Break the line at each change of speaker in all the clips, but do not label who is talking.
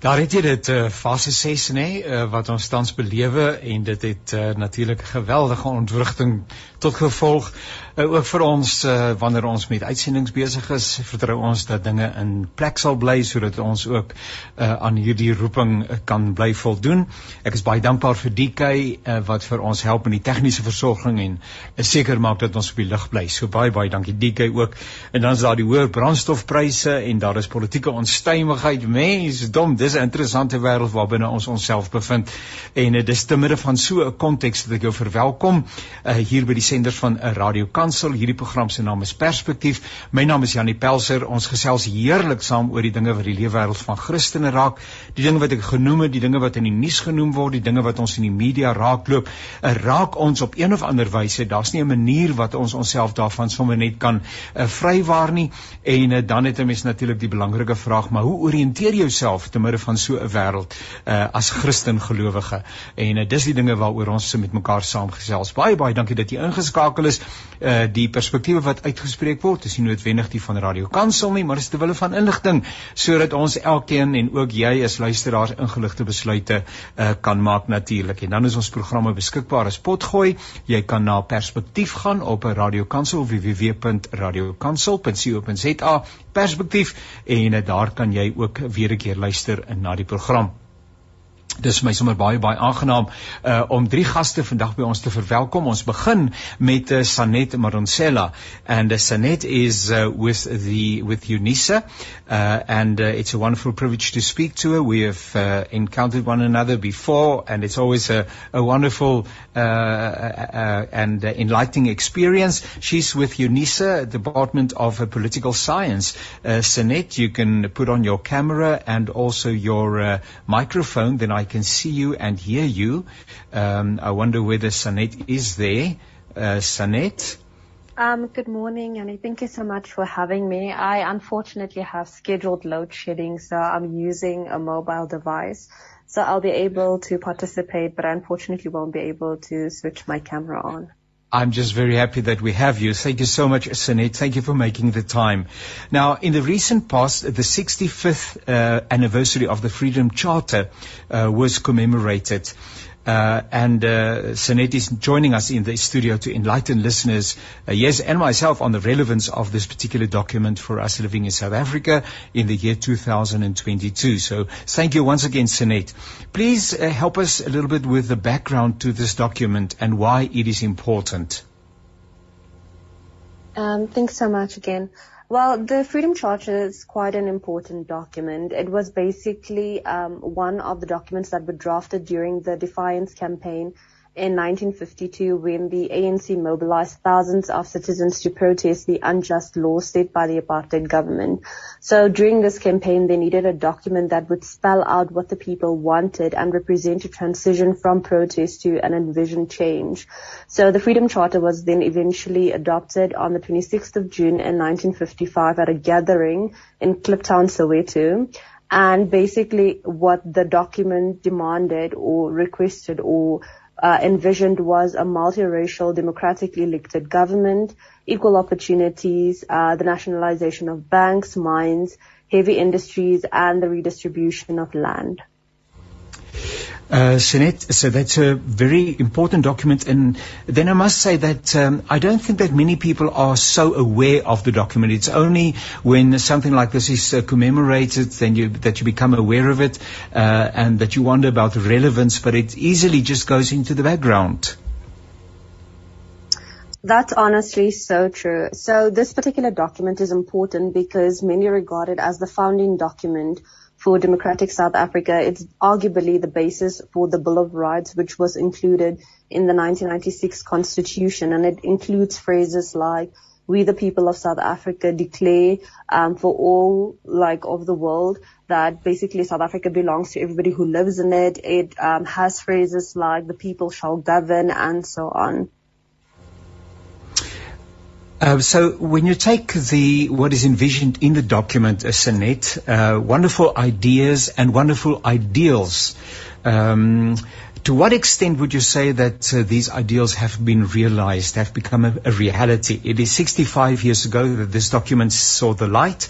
Daar het jy dit uh, fase 6 nê uh, wat ons tans belewe en dit het uh, natuurlik 'n geweldige ontwrigting tot gevolg. uh, ook vir ons uh, wanneer ons met uitsendings besig is vertrou ons dat dinge in plek sal bly sodat ons ook uh, aan hierdie roeping kan bly voldoen. Ek is baie dankbaar vir DK uh, wat vir ons help met die tegniese versorging en seker maak dat ons op die lug bly. So baie baie dankie DK ook. En dan is daar die hoë brandstofpryse en daar is politieke onstuimigheid. Mense, dom, dis 'n interessante wêreld waarbinne ons onsself bevind. En uh, dis te midde van so 'n konteks dat ek jou verwelkom uh, hier by die senders van 'n uh, Radio Kansel. Hierdie program se naam is Perspektief. My naam is Janie Pelser. Ons gesels heerlik saam oor die dinge wat die leefwêreld van Christene raak, die dinge wat ek genoem het, die dinge wat in die nuus genoem word, die dinge wat ons in die media raakloop. Uh, raak ons op een of ander wyse. Daar's nie 'n manier wat ons onsself daarvan sommer net kan uh, vrywaar nie. En uh, dan het 'n mens natuurlik die belangrike vraag, maar hoe orienteer jy jouself te midde van so 'n wêreld uh, as Christen gelowige? En uh, dis die dinge waaroor ons met mekaar saamgesels. Baie baie dankie dat jy ingeskakel is. Uh, die perspektiewe wat uitgespreek word, is nie noodwendig die van Radio Kansel nie, maar is ter wille van inligting sodat ons elkeen en ook jy as luisteraar ingeligte besluite uh, kan maak natuurlik. En dan is ons programme beskikbaar as potgooi. Jy kan na Perspektief gaan op Radio Kansel www.radiokansel.co.za Perspektief en uh, daar kan jy ook weer 'n keer luister na die program. Dis my sommer baie baie aangenaam uh om drie gaste vandag by ons te verwelkom. Ons begin met uh, Sanet Maronsela and uh, Sanet is uh, with the with UNISA uh and uh, it's a wonderful privilege to speak to her. We have uh, encountered one another before and it's always a, a wonderful uh, uh and uh, enlightening experience. She's with UNISA, Department of uh, Political Science. Uh Sanet, you can put on your camera and also your uh, microphone then I can see you and hear you. Um, I wonder whether Sanet is there. Uh, Sanet?
Um, good morning, and thank you so much for having me. I unfortunately have scheduled load shedding, so I'm using a mobile device. So I'll be able to participate, but I unfortunately won't be able to switch my camera on.
I'm just very happy that we have you. Thank you so much, Sanet. Thank you for making the time. Now, in the recent past, the 65th uh, anniversary of the Freedom Charter uh, was commemorated. Uh, and uh, is joining us in the studio to enlighten listeners, uh, yes, and myself on the relevance of this particular document for us living in South Africa in the year 2022. So thank you once again, Sanet. Please uh, help us a little bit with the background to this document and why it is important.
Um, thanks so much again. Well, the Freedom Charter is quite an important document. It was basically um, one of the documents that were drafted during the Defiance campaign in 1952 when the ANC mobilized thousands of citizens to protest the unjust laws set by the apartheid government. So during this campaign, they needed a document that would spell out what the people wanted and represent a transition from protest to an envisioned change. So the Freedom Charter was then eventually adopted on the 26th of June in 1955 at a gathering in Kliptown, Soweto. And basically what the document demanded or requested or envisioned was a multiracial, democratically elected government, equal opportunities, uh, the nationalization of banks, mines, heavy industries, and the redistribution of land.
Uh, so that's a very important document. And then I must say that um, I don't think that many people are so aware of the document. It's only when something like this is uh, commemorated then you, that you become aware of it uh, and that you wonder about the relevance, but it easily just goes into the background.
That's honestly so true. So this particular document is important because many regard it as the founding document for democratic South Africa. It's arguably the basis for the Bill of Rights, which was included in the 1996 constitution. And it includes phrases like, we the people of South Africa declare um, for all like of the world that basically South Africa belongs to everybody who lives in it. It um, has phrases like the people shall govern and so on.
Uh, so when you take the what is envisioned in the document, a uh, Senet, uh, wonderful ideas and wonderful ideals. Um, to what extent would you say that uh, these ideals have been realized, have become a, a, reality? It is 65 years ago that this document saw the light,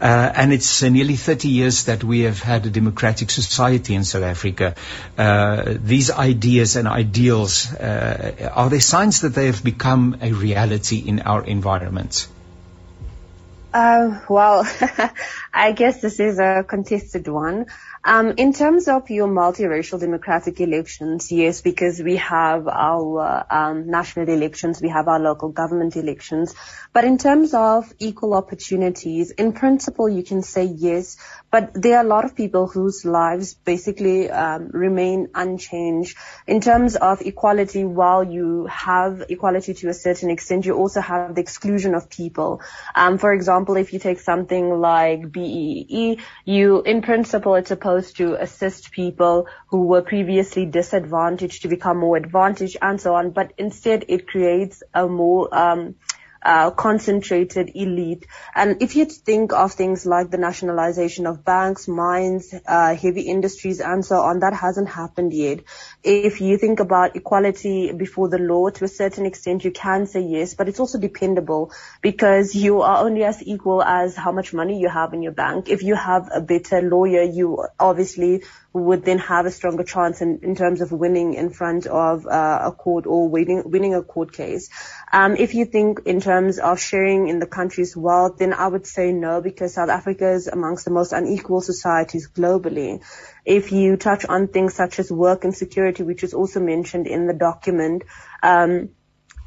uh, and it's uh, nearly 30 years that we have had a democratic society in South Africa. Uh, these ideas and ideals, uh, are they signs that they have become a reality in our environment?
Uh, well, I guess this is a contested one. Um, in terms of your multiracial democratic elections, yes, because we have our um, national elections, we have our local government elections. But in terms of equal opportunities, in principle, you can say yes, but there are a lot of people whose lives basically um, remain unchanged. In terms of equality, while you have equality to a certain extent, you also have the exclusion of people. Um, for example, if you take something like BEE, you, in principle, it's supposed to assist people who were previously disadvantaged to become more advantaged and so on, but instead it creates a more um, uh, concentrated elite. And if you think of things like the nationalization of banks, mines, uh, heavy industries, and so on, that hasn't happened yet. If you think about equality before the law, to a certain extent, you can say yes, but it's also dependable because you are only as equal as how much money you have in your bank. If you have a better lawyer, you obviously would then have a stronger chance in, in terms of winning in front of uh, a court or winning, winning a court case. Um, if you think in terms of sharing in the country's wealth, then I would say no, because South Africa is amongst the most unequal societies globally. If you touch on things such as work and security, which is also mentioned in the document, um,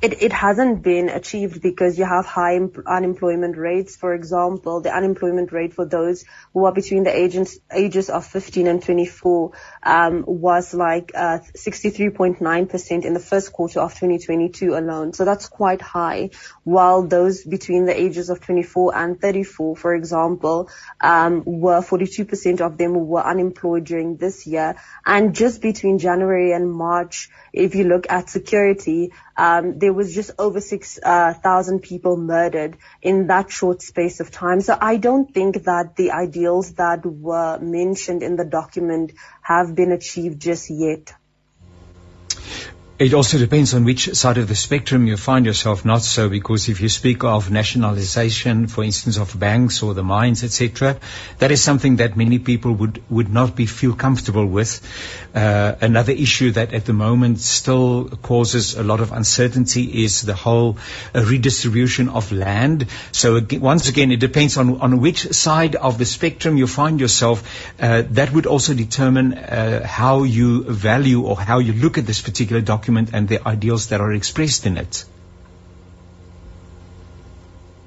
it, it hasn't been achieved because you have high unemployment rates. For example, the unemployment rate for those who are between the ages, ages of 15 and 24 um, was like uh, 63.9% in the first quarter of 2022 alone. So that's quite high. While those between the ages of 24 and 34, for example, um, were 42% of them were unemployed during this year. And just between January and March, if you look at security, um, there was just over 6,000 uh, people murdered in that short space of time. So I don't think that the ideals that were mentioned in the document have been achieved just yet.
It also depends on which side of the spectrum you find yourself. Not so, because if you speak of nationalization, for instance, of banks or the mines, etc., that is something that many people would would not be feel comfortable with. Uh, another issue that at the moment still causes a lot of uncertainty is the whole uh, redistribution of land. So again, once again, it depends on on which side of the spectrum you find yourself. Uh, that would also determine uh, how you value or how you look at this particular document document and the ideals that are expressed in it?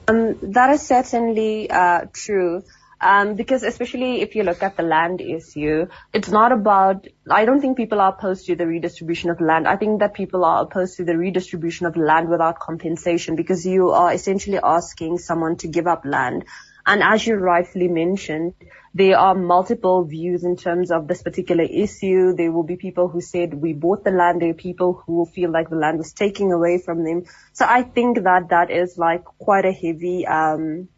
Um, that is certainly uh, true. Um, because especially if you look at the land issue, it's not about, I don't think people are opposed to the redistribution of land. I think that people are opposed to the redistribution of land without compensation because you are essentially asking someone to give up land. And as you rightfully mentioned, there are multiple views in terms of this particular issue. There will be people who said we bought the land. There are people who feel like the land was taken away from them. So I think that that is like quite a heavy, um,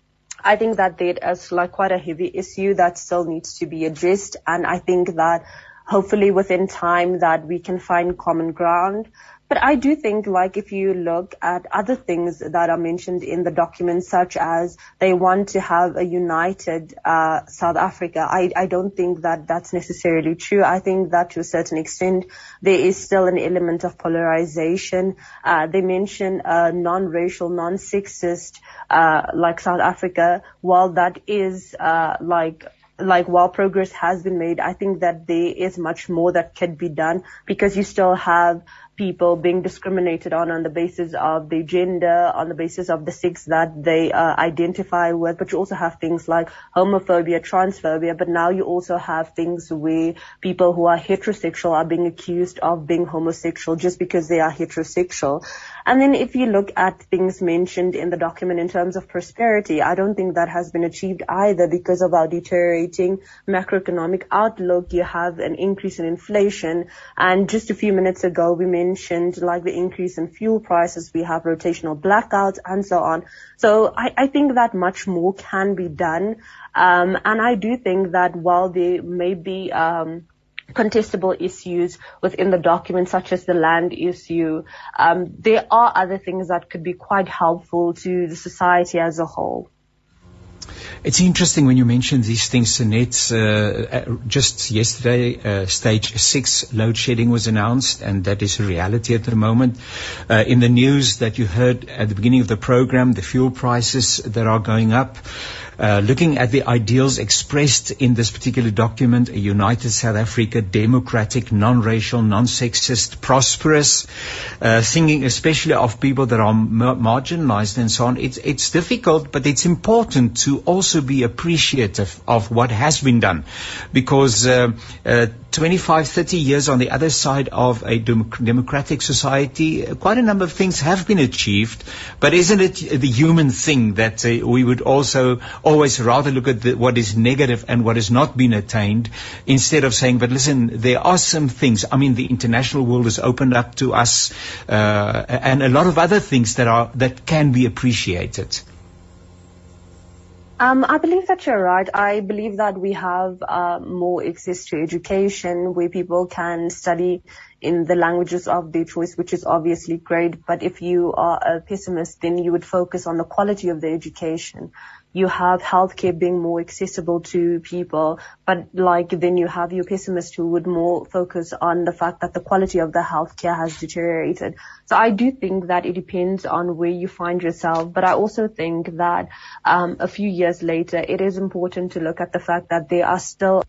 I think that that is like quite a heavy issue that still needs to be addressed. And I think that hopefully within time that we can find common ground. But I do think like if you look at other things that are mentioned in the document, such as they want to have a united uh, South Africa, I, I don't think that that's necessarily true. I think that to a certain extent there is still an element of polarization. Uh, they mention a non-racial, non-sexist uh, like South Africa, while that is uh, like like while progress has been made, I think that there is much more that can be done because you still have people being discriminated on on the basis of their gender, on the basis of the sex that they uh, identify with. But you also have things like homophobia, transphobia. But now you also have things where people who are heterosexual are being accused of being homosexual just because they are heterosexual. And then if you look at things mentioned in the document in terms of prosperity, I don't think that has been achieved either because of our deteriorating macroeconomic outlook. You have an increase in inflation. And just a few minutes ago, we mentioned like the increase in fuel prices, we have rotational blackouts and so on. So I, I think that much more can be done. Um, and I do think that while there may be, um, contestable issues within the document, such as the land issue. Um, there are other things that could be quite helpful to the society as a whole.
It's interesting when you mention these things, Annette. Uh, uh, just yesterday, uh, stage six load shedding was announced, and that is a reality at the moment. Uh, in the news that you heard at the beginning of the program, the fuel prices that are going up. Uh, looking at the ideals expressed in this particular document, a united South Africa, democratic, non-racial, non-sexist, prosperous, uh, thinking especially of people that are ma- marginalized and so on. It's, it's difficult, but it's important to also be appreciative of what has been done because uh, uh, 25, 30 years on the other side of a democratic society, quite a number of things have been achieved. But isn't it the human thing that uh, we would also always rather look at the, what is negative and what has not been attained instead of saying, but listen, there are some things. I mean, the international world has opened up to us uh, and a lot of other things that are that can be appreciated.
Um, I believe that you're right. I believe that we have uh, more access to education where people can study in the languages of their choice, which is obviously great. But if you are a pessimist, then you would focus on the quality of the education you have healthcare being more accessible to people, but like then you have your pessimist who would more focus on the fact that the quality of the healthcare has deteriorated. So I do think that it depends on where you find yourself, but I also think that um, a few years later, it is important to look at the fact that there are still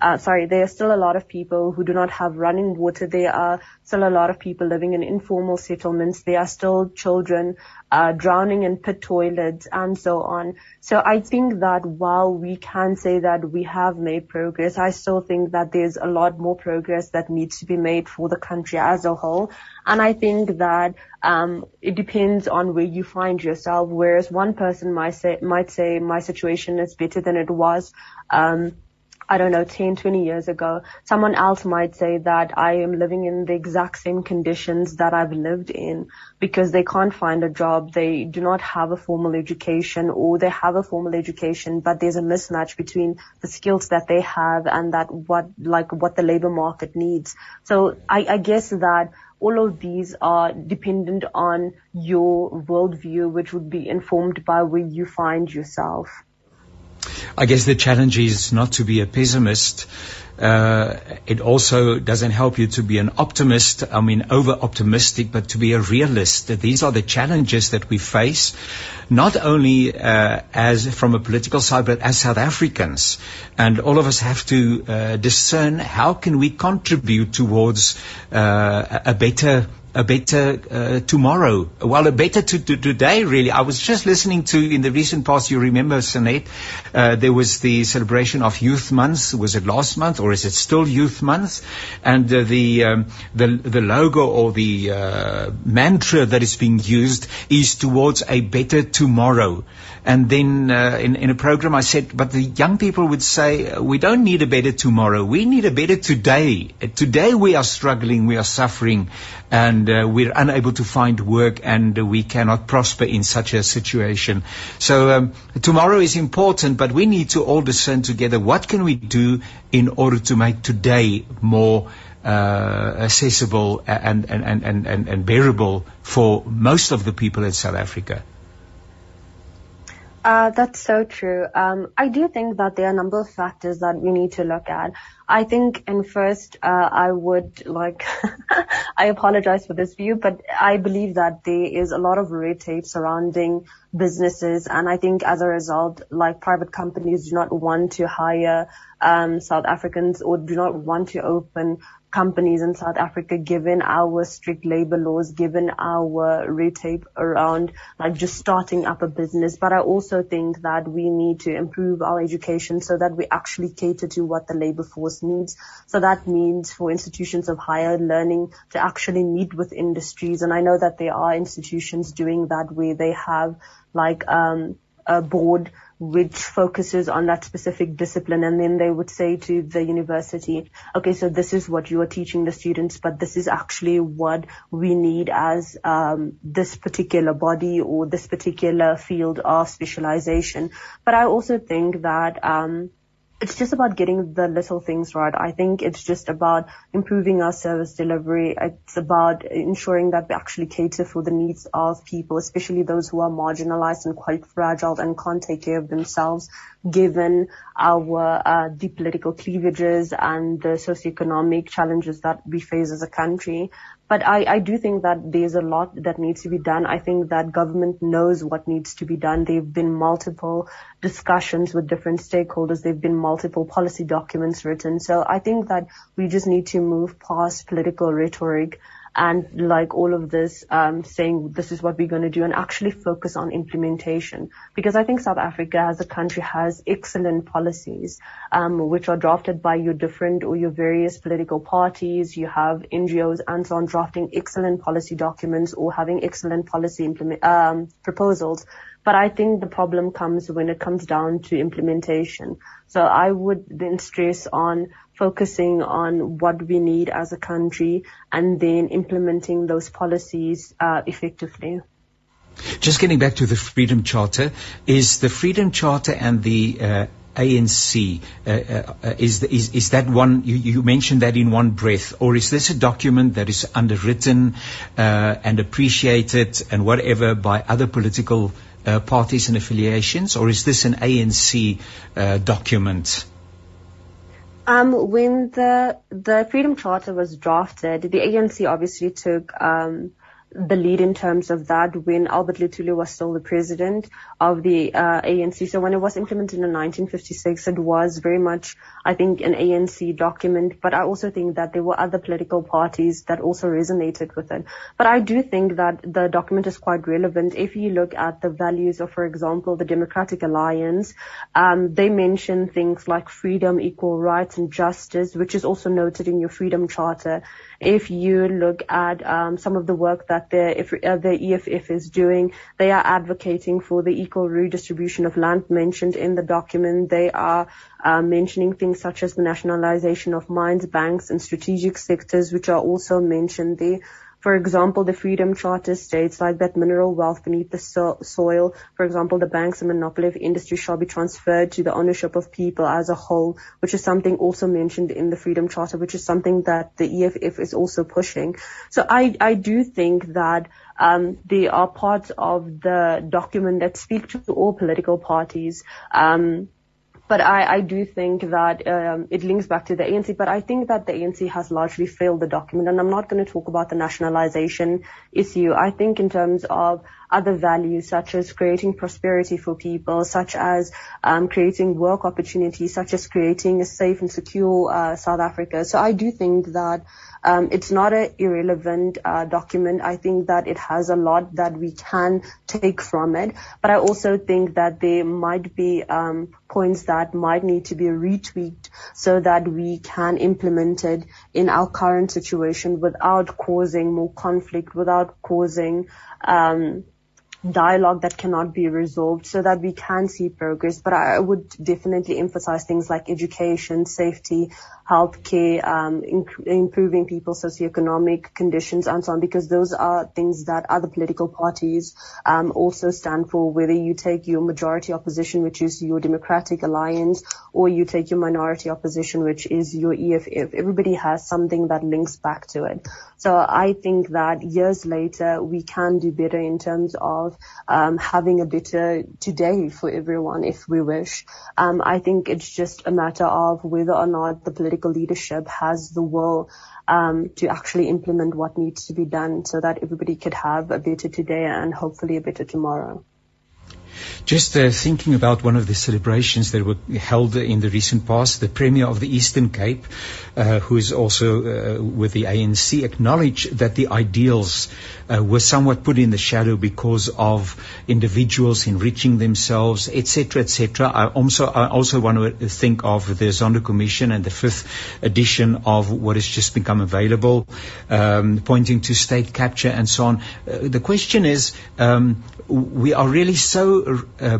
uh, sorry, there are still a lot of people who do not have running water. There are still a lot of people living in informal settlements. There are still children uh, drowning in pit toilets and so on. So I think that while we can say that we have made progress, I still think that there's a lot more progress that needs to be made for the country as a whole. And I think that um, it depends on where you find yourself. Whereas one person might say might say my situation is better than it was. Um, I don't know, 10, 20 years ago, someone else might say that I am living in the exact same conditions that I've lived in because they can't find a job. They do not have a formal education or they have a formal education, but there's a mismatch between the skills that they have and that what, like what the labor market needs. So I, I guess that all of these are dependent on your worldview, which would be informed by where you find yourself.
I guess the challenge is not to be a pessimist. Uh, it also doesn't help you to be an optimist, I mean, over optimistic, but to be a realist. That these are the challenges that we face, not only uh, as from a political side, but as South Africans. And all of us have to uh, discern how can we contribute towards uh, a better a better uh, tomorrow. Well, a better to, to, today, really. I was just listening to in the recent past. You remember, Sanet, uh, there was the celebration of Youth Month. Was it last month, or is it still Youth Month? And uh, the um, the the logo or the uh, mantra that is being used is towards a better tomorrow. And then uh, in, in a program I said, but the young people would say, we don't need a better tomorrow. We need a better today. Today we are struggling, we are suffering, and uh, we're unable to find work, and we cannot prosper in such a situation. So um, tomorrow is important, but we need to all discern together what can we do in order to make today more uh, accessible and, and, and, and, and bearable for most of the people in South Africa.
Uh, that's so true. Um, I do think that there are a number of factors that we need to look at. I think, and first, uh, I would like, I apologize for this view, but I believe that there is a lot of red tape surrounding businesses, and I think as a result, like private companies do not want to hire um, South Africans or do not want to open companies in South Africa, given our strict labor laws, given our red tape around like just starting up a business. But I also think that we need to improve our education so that we actually cater to what the labor force needs. So that means for institutions of higher learning to actually meet with industries. And I know that there are institutions doing that where they have like, um, a board which focuses on that specific discipline and then they would say to the university, okay, so this is what you are teaching the students, but this is actually what we need as um, this particular body or this particular field of specialization. But I also think that um, it's just about getting the little things right. I think it's just about improving our service delivery. It's about ensuring that we actually cater for the needs of people, especially those who are marginalized and quite fragile and can't take care of themselves, given our uh, deep political cleavages and the socioeconomic challenges that we face as a country. But I, I do think that there's a lot that needs to be done. I think that government knows what needs to be done. There have been multiple discussions with different stakeholders. There have been multiple policy documents written. So I think that we just need to move past political rhetoric and like all of this, um, saying this is what we're going to do and actually focus on implementation. Because I think South Africa as a country has excellent policies, um, which are drafted by your different or your various political parties. You have NGOs and so on drafting excellent policy documents or having excellent policy implement, um, proposals. But I think the problem comes when it comes down to implementation. So I would then stress on focusing on what we need as a country and then implementing those policies uh, effectively.
Just getting back to the Freedom Charter, is the Freedom Charter and the uh, ANC, uh, uh, is, the, is, is that one, you, you, mentioned that in one breath, or is this a document that is underwritten uh, and appreciated and whatever by other political uh, parties and affiliations, or is this an ANC uh, document?
Um, when the the Freedom Charter was drafted, the ANC obviously took um, the lead in terms of that when Albert Luthuli was still the president of the uh, ANC. So when it was implemented in 1956, it was very much, I think, an ANC document. But I also think that there were other political parties that also resonated with it. But I do think that the document is quite relevant. If you look at the values of, for example, the Democratic Alliance, um, they mention things like freedom, equal rights, and justice, which is also noted in your Freedom Charter. If you look at um, some of the work that the, if, uh, the EFF is doing, they are advocating for the equal redistribution of land mentioned in the document. They are uh, mentioning things such as the nationalization of mines, banks, and strategic sectors, which are also mentioned there. For example, the Freedom Charter states like that mineral wealth beneath the so- soil, for example, the banks and monopoly of industry shall be transferred to the ownership of people as a whole, which is something also mentioned in the Freedom Charter, which is something that the EFF is also pushing. So I, I do think that um, they are part of the document that speak to all political parties. Um, but I, I do think that um, it links back to the ANC. But I think that the ANC has largely failed the document, and I'm not going to talk about the nationalization issue. I think in terms of other values such as creating prosperity for people, such as um, creating work opportunities, such as creating a safe and secure uh, South Africa. So I do think that um, it's not an irrelevant uh, document. I think that it has a lot that we can take from it, but I also think that there might be um, points that might need to be retweaked so that we can implement it in our current situation without causing more conflict, without causing um, dialogue that cannot be resolved so that we can see progress. But I would definitely emphasize things like education, safety, healthcare, um, improving people's socioeconomic conditions and so on, because those are things that other political parties um, also stand for, whether you take your majority opposition, which is your Democratic Alliance, or you take your minority opposition, which is your EFF. Everybody has something that links back to it. So I think that years later, we can do better in terms of um, having a better today for everyone if we wish. Um, I think it's just a matter of whether or not the political political leadership has the will um, to actually implement what needs to be done so that everybody could have a better today and hopefully a better tomorrow.
Just uh, thinking about one of the celebrations that were held in the recent past, the Premier of the Eastern Cape, uh, who is also uh, with the ANC, acknowledged that the ideals uh, were somewhat put in the shadow because of individuals enriching themselves, etc., etc. I also, I also want to think of the Zondo Commission and the fifth edition of what has just become available, um, pointing to state capture and so on. Uh, the question is, um, we are really so uh,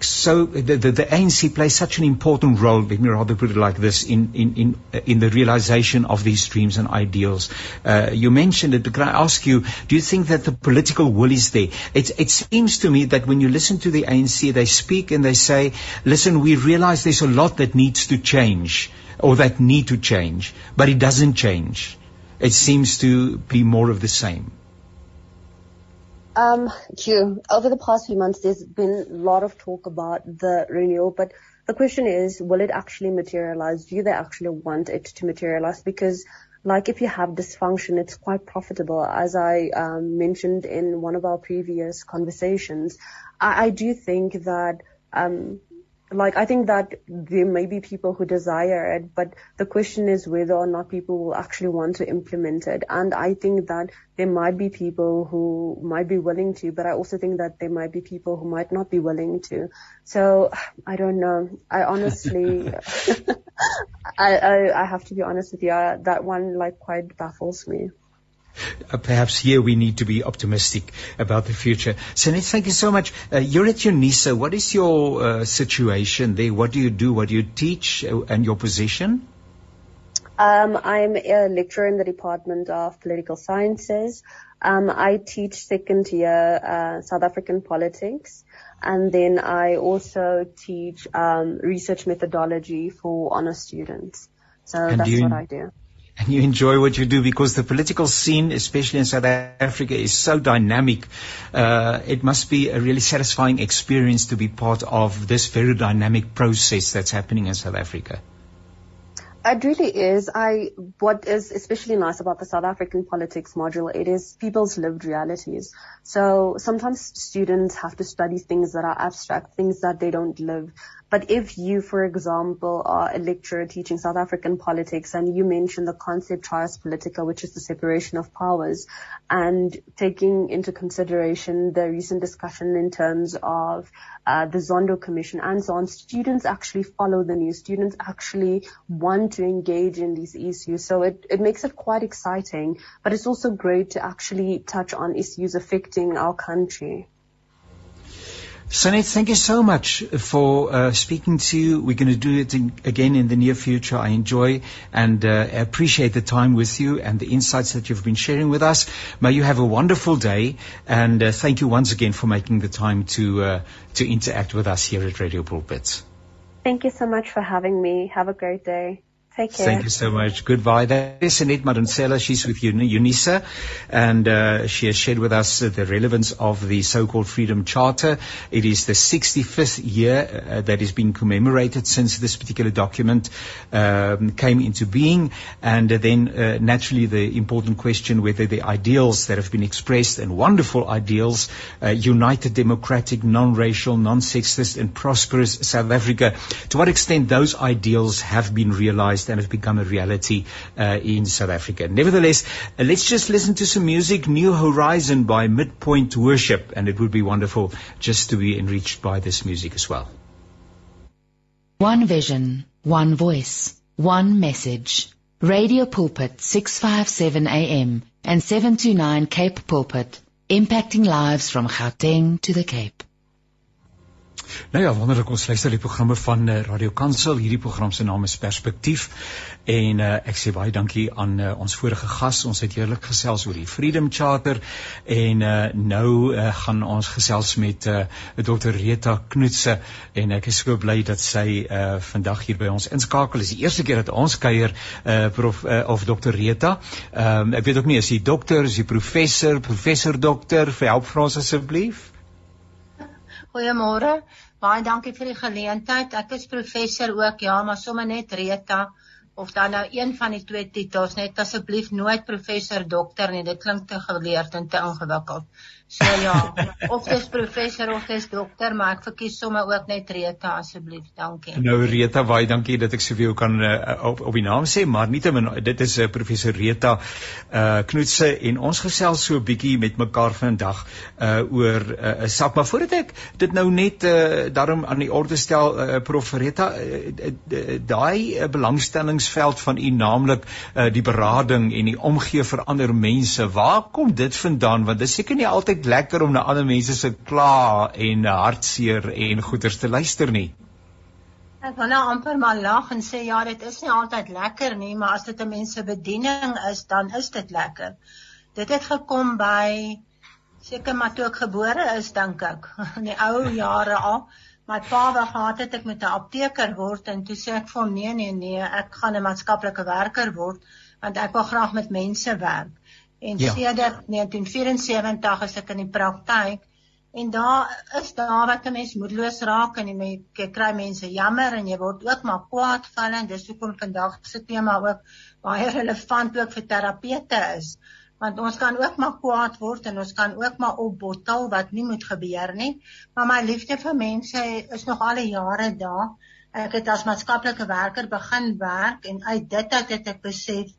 so the, the, the, ANC plays such an important role. Let me rather put it like this in in in, in the realization of these dreams and ideals. Uh, you mentioned it, but can I ask you? Do you think that the political will is there? It, it seems to me that when you listen to the ANC, they speak and they say, "Listen, we realize there's a lot that needs to change." or that need to change, but it doesn't change. It seems to be more of the same.
Um, Q, over the past few months, there's been a lot of talk about the renewal, but the question is, will it actually materialize? Do they actually want it to materialize? Because like if you have dysfunction, it's quite profitable. As I um, mentioned in one of our previous conversations, I, I do think that um, like I think that there may be people who desire it, but the question is whether or not people will actually want to implement it. And I think that there might be people who might be willing to, but I also think that there might be people who might not be willing to. So I don't know. I honestly, I, I, I have to be honest with you. I, that one like quite baffles me.
Uh, perhaps here we need to be optimistic about the future. Sanet, thank you so much. Uh, you're at UNISA. What is your uh, situation there? What do you do? What do you teach uh, and your position?
Um, I'm a lecturer in the Department of Political Sciences. Um, I teach second year uh, South African politics, and then I also teach um, research methodology for honor students. So and that's you, what I do
and you enjoy what you do because the political scene, especially in South Africa, is so dynamic. Uh, it must be a really satisfying experience to be part of this very dynamic process that's happening in South Africa.
It really is. I what is especially nice about the South African politics module, it is people's lived realities. So sometimes students have to study things that are abstract, things that they don't live. But if you, for example, are a lecturer teaching South African politics and you mention the concept trias politica, which is the separation of powers, and taking into consideration the recent discussion in terms of uh, the Zondo Commission and so on, students actually follow the news. Students actually want to engage in these issues. So it, it makes it quite exciting, but it's also great to actually touch on issues affecting our country.
Sanet, thank you so much for uh, speaking to you. We're going to do it in, again in the near future. I enjoy and uh, appreciate the time with you and the insights that you've been sharing with us. May you have a wonderful day, and uh, thank you once again for making the time to uh, to interact with us here at Radio Pulpit.
Thank you so much for having me. Have a great day. Take care.
Thank you so much. Goodbye. That is Annette Madunsela. She's with UNISA, and uh, she has shared with us uh, the relevance of the so-called Freedom Charter. It is the 65th year uh, that is being commemorated since this particular document um, came into being, and then uh, naturally the important question whether the ideals that have been expressed and wonderful ideals, uh, united, democratic, non-racial, non-sexist, and prosperous South Africa, to what extent those ideals have been realized and has become a reality uh, in South Africa. Nevertheless, uh, let's just listen to some music. New Horizon by Midpoint Worship, and it would be wonderful just to be enriched by this music as well.
One vision, one voice, one message. Radio Pulpit 657 AM and 729 Cape Pulpit, impacting lives from Gauteng to the Cape.
Nou ja, wonderlik ons luister die programme van uh, Radio Kansel. Hierdie program se naam is Perspektief en uh, ek sê baie dankie aan uh, ons vorige gas. Ons het heerlik gesels oor die Freedom Charter en uh, nou uh, gaan ons gesels met uh, Dr Rita Knoetse en ek is so bly dat sy uh, vandag hier by ons inskakel. Dit is die eerste keer dat ons kuier uh, prof uh, of Dr Rita. Um, ek weet ook nie is hy dokter, is hy professor, professor dokter, help vir ons asseblief.
Goeiemôre. Baie dankie vir die geleentheid. Ek is professor ook, ja, maar sommer net Rita of dan nou een van die twee titels net asseblief nooit professor dokter nie. Dit klink te geleerd en te ingewikkeld. So ja, of dis professor of dis dokter, maar ek verkies sommer ook net Rita asseblief. Dankie.
Nou Rita, baie dankie dat ek so vir jou kan uh, op op die naam sê, maar nietemin dit is uh, professor Rita uh Knoetse en ons gesels so 'n bietjie met mekaar vandag uh oor 'n uh, sak, maar voordat ek dit nou net uh daarom aan die orde stel uh, prof Rita, uh, uh, daai uh, belangstelling werkingsveld van u naamlik uh, die berading en die omgee vir ander mense. Waar kom dit vandaan? Want dit is seker nie altyd lekker om na ander mense se kla en hartseer en goeters te luister nie.
Ek wil nou amper maar lag en sê ja, dit is nie altyd lekker nie, maar as dit 'n mens se bediening is, dan is dit lekker. Dit het gekom by seker maar toe ek gebore is, dink ek, in die ou jare al. My pa wou gehad het ek moet 'n apteker word en toe sê ek vir hom nee nee nee, ek gaan 'n maatskaplike werker word want ek wil graag met mense werk. En ja. sedert 1974 is ek in die praktyk en daar is daar wat 'n mens moedeloos raak en jy kry mense jammer en jy word ook maar kwaad van en dis hoekom vandag se tema ook baie relevant ook vir terapeute is want ons kan ook maar kwaad word en ons kan ook maar opbottel wat nie moet gebeur nie. Maar my liefde vir mense is nog al jare daar. Ek het as maatskaplike werker begin werk en uit dit uit het ek besef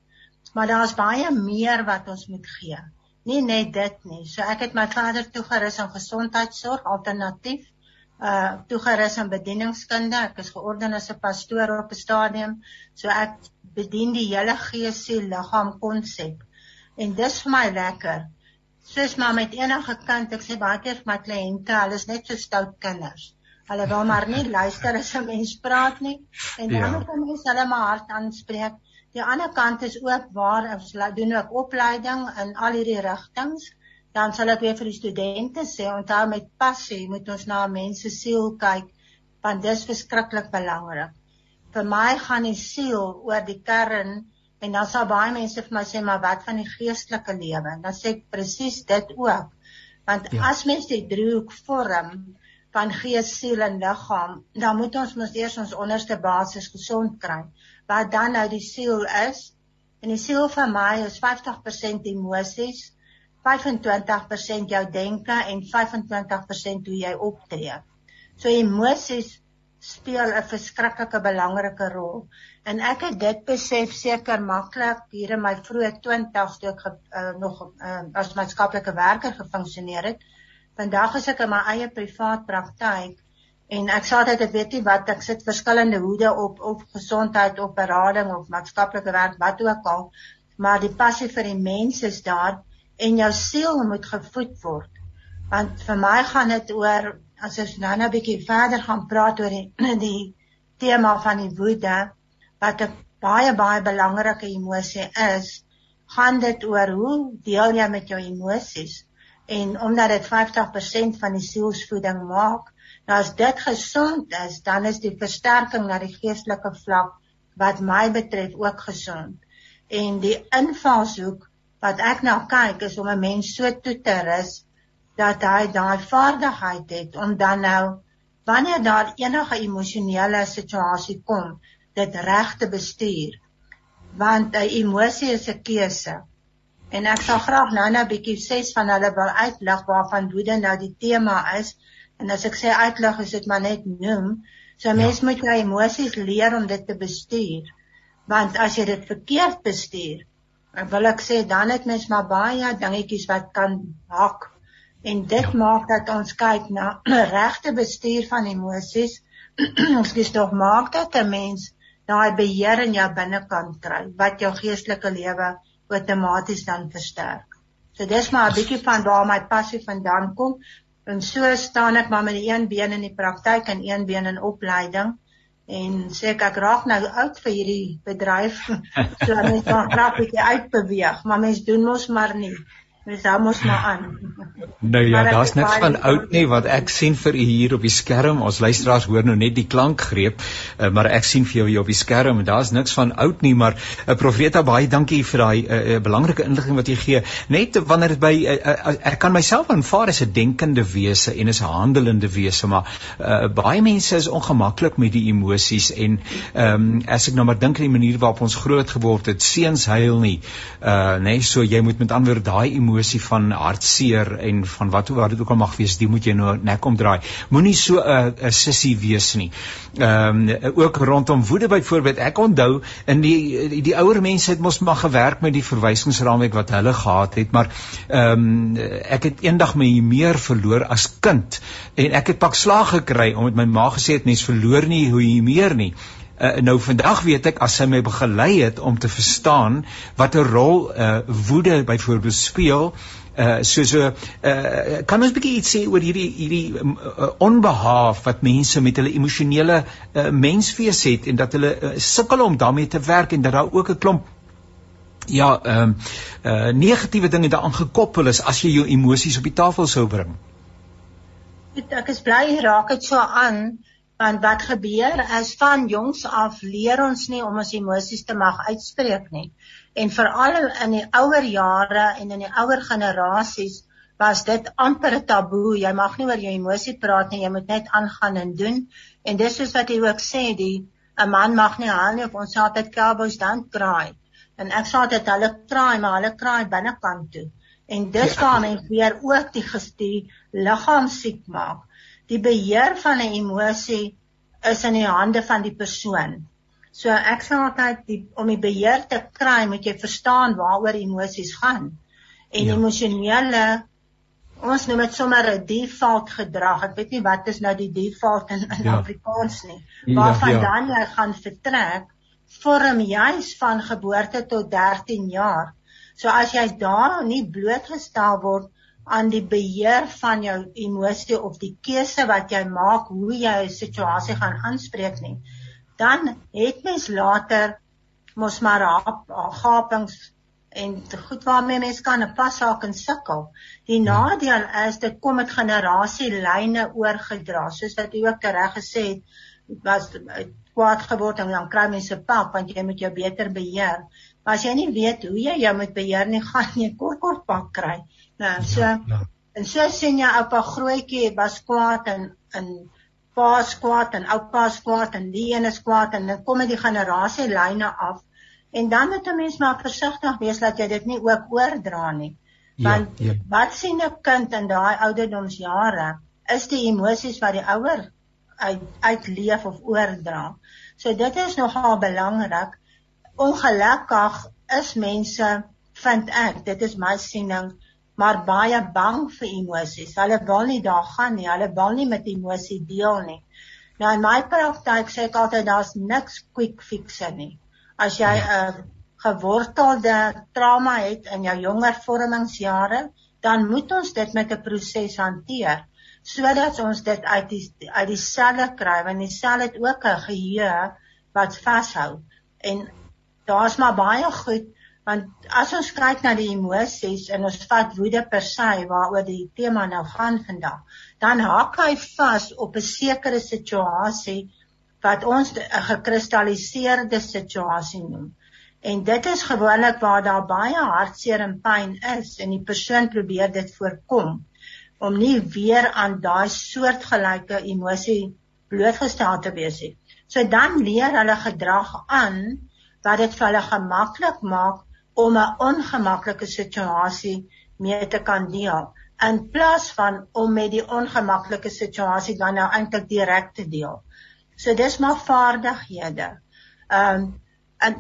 maar daar's baie meer wat ons moet gee. Nie net dit nie. So ek het my vader toegerus aan gesondheidsorg alternatief uh toegerus aan bedieningskunde. Ek is georden as 'n pastoor op 'n stadium. So ek bedien die hele gees, siel, liggaam konsep en dis vir my lekker. Soos maar met enige kind, ek sê baie keer vir my kliënte, hulle is net so stout kinders. Hulle wil maar nie luister as 'n mens praat nie en dan ja. kan mens hulle maar hard aanspreek. Die ander kant is ook waar ons doen ook opleiding in al hierdie rigtings. Dan sal ek weer vir die studente sê, onthou met passie moet ons na mense siel kyk want dis verskriklik belangrik. Vir my gaan die siel oor die kern En dan sal baie mense vir my sê maar wat van die geestelike lewe? Dan sê ek presies dit ook. Want ja. as mens die driehoek vorm van gees, siel en liggaam, dan moet ons mos eers ons onderste basis gesond kry. Wat dan nou die siel is? En die siel vir my is 50% emosies, 25% jou denke en 25% hoe jy optree. So emosies speel 'n verskriklike belangrike rol. En ek het dit besef seker maklik hier in my vroeë 20's toe ek uh, nog uh, as maatskaplike werker gefunksioneer het. Vandag is ek in my eie privaat praktyk en ek sê altyd ek weet nie wat ek sit verskillende hoede op op gesondheid of berading of maatskaplike werk wat ook al, maar die passie vir die mense is daar en jou siel moet gevoed word. Want vir my gaan dit oor as ons nou nou 'n bietjie verder gaan praat oor die, die tema van die woede wat 'n baie baie belangrike emosie is, gaan dit oor hoe deel jy met jou emosies en omdat dit 50% van die sielsvoeding maak, nou as dit gesond is, dan is die versterking na die geestelike vlak wat my betref ook gesond. En die invalshoek wat ek nou kyk is om 'n mens so toe te rus dat hy daai vaardigheid het om dan nou wanneer daar enige emosionele situasie kom, dit reg te bestuur want 'n emosie is 'n keuse en ek sal graag nou-nou 'n bietjie ses van hulle wil uitlig waarvan woede nou die tema is en as ek sê uitlig is dit maar net noem so mens ja. moet jou emosies leer om dit te bestuur want as jy dit verkeerd bestuur wil ek sê dan het mens maar baie dingetjies wat kan hak en dit ja. maak dat ons kyk na regte bestuur van emosies ons kies tog maak dat 'n mens daai beheer in jou binnekant kry wat jou geestelike lewe outomaties dan versterk. So dis maar 'n bietjie van waar my passie vandaan kom. En so staan ek maar met een been in die praktyk en een been in opleiding en sê ek ek raak nou oud vir hierdie bedryf. So mens kan graag bietjie uitbeweeg, maar mens doen mos maar nie. Dis hom ons maar aan.
Nou ja, daar's niks van oud nie wat ek sien vir u hier op die skerm. Ons luisteraars hoor nou net die klankgreep, uh, maar ek sien vir jou hier op die skerm en daar's niks van oud nie, maar uh, Profeta baie dankie vir daai uh, uh, belangrike inligting wat jy gee. Net wanneer dit by uh, uh, ek kan myself aanvaar as 'n denkende wese en as 'n handelende wese, maar uh, baie mense is ongemaklik met die emosies en ehm um, as ek nou maar dink aan die manier waarop ons groot geword het, seuns huil nie. Uh nee, so jy moet met ander daai emosie van hartseer en van wat wat dit ook al mag wees, die moet jy nou nek omdraai. Moenie so 'n 'n sissie wees nie. Ehm um, ook rondom woede byvoorbeeld. Ek onthou in die die, die ouer mense het mos maar gewerk met die verwysingsraamwerk wat hulle gehad het, maar ehm um, ek het eendag my meer verloor as kind en ek het pak slag gekry omdat my ma gesê het mens verloor nie hoe jy meer nie uh, nou vandag weet ek as sy my begelei het om te verstaan wat 'n rol uh, woede byvoorbeeld speel uh so so uh kan ons bietjie iets sê oor hierdie hierdie uh, onbehaaf wat mense met hulle emosionele uh, menswees het en dat hulle uh, sukkel om daarmee te werk en dat daar ook 'n klomp ja ehm um, uh negatiewe dinge daaraan gekoppel is as jy jou emosies op die tafel sou bring.
Ek is bly raak dit so aan want wat gebeur is van jongs af leer ons nie om ons emosies te mag uitspreek nie. En veral in die ouer jare en in die ouer generasies was dit amper 'n taboe. Jy mag nie oor jou emosie praat nie, jy moet net aangaan en doen. En dis soos wat jy ook sê, die 'n man mag nie huil nie of ons sê altyd cowboys don't cry en ek sê dit hulle kraai maar hulle kraai binnekant toe en dis ja. waar mense weer ook die gestie liggaam siek maak die beheer van 'n emosie is in die hande van die persoon so ek sê altyd die om die beheer te kry moet jy verstaan waaroor emosies gaan en ja. emosionele ons noem dit sommer 'n default gedrag ek weet nie wat is nou die default in, in ja. Afrikaans nie waarvan ja, ja. dan jy gaan vertrek vorm juis van geboorte tot 13 jaar. So as jy daar nie blootgestel word aan die beheer van jou emosie of die keuse wat jy maak hoe jy 'n situasie gaan aanspreek nie, dan het mens later mos maar gapings en goed waarmee mens kan 'n passaak en sukkel. Die ja. nadeel is dit kom met generasielyne oorgedra, soos wat jy ook reg gesê het, was kwaad geword en dan kry mense pak want jy moet jou beter beheer. Maar as jy nie weet hoe jy jou moet beheer nie, gaan jy kort kort pak kry. Nou, so ja, ja. en so sien jy oupa grootjie was kwaad en en pa kwaad en oupa kwaad en die een is kwaad en dan kom dit die generasie lyne af. En dan moet 'n mens maar versigtig wees dat jy dit nie ook oordra nie. Ja, want ja, ja. wat sien 'n kind in daai ouderdomsjare is die emosies wat die ouer uit uitleef of oordra. So dit is nogal belangrik. Ongelukkig is mense vind ek, dit is my siening, maar baie bang vir emosies. Hulle wil nie daar gaan nie. Hulle wil nie met emosie deel nie. Nou in my praktyk sê ek altyd daar's niks quick fixer nie. As jy 'n ja. uh, gewortelde trauma het in jou jonger vormingsjare, dan moet ons dit met 'n proses hanteer sodat ons dit uit die uit die selle kry want die sel het ook 'n geheue wat vashou en daar's maar baie goed want as ons kyk na die emosies en ons vat woede per se waaroor die tema nou gaan vandag dan haak hy vas op 'n sekere situasie wat ons 'n gekristalliseerde situasie noem en dit is gewoonlik waar daar baie hartseer en pyn is en die persoon probeer dit voorkom om nie weer aan daai soortgelyke emosie blootgestel te wees nie. So dan leer hulle gedrag aan wat dit vir hulle gemaklik maak om 'n ongemaklike situasie mee te kan deel in plaas van om met die ongemaklike situasie dan nou eintlik direk te deel. So dis maar vaardighede. Ehm um, en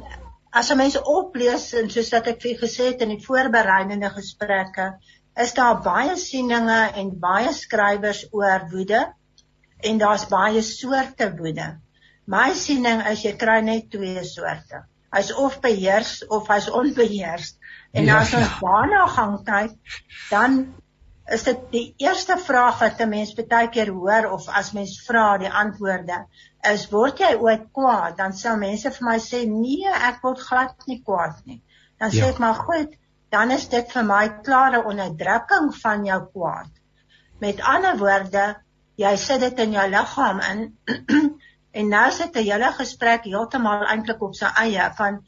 as 'n mens oplees en soos wat ek vir gesê het in die voorbereidende gesprekke, is daar baie sieninge en baie skrywers oor woede en daar's baie soorte woede. My siening is jy kry net twee soorte. Hy's of beheers of hy's onbeheers. En ja, as ons ja. daarna gaan kyk, dan is dit die eerste vraag wat 'n mens baie keer hoor of as mens vra die antwoorde is word jy ooit kwaad? Dan sal mense vir my sê nee, ek word glad nie kwaad nie. Dan ja. sê ek maar goed, dan is dit vir my klare onderdrukking van jou kwaad. Met ander woorde, jy sit dit in jou liggaam in en nou sit 'n hele gesprek heeltemal eintlik op sy eie van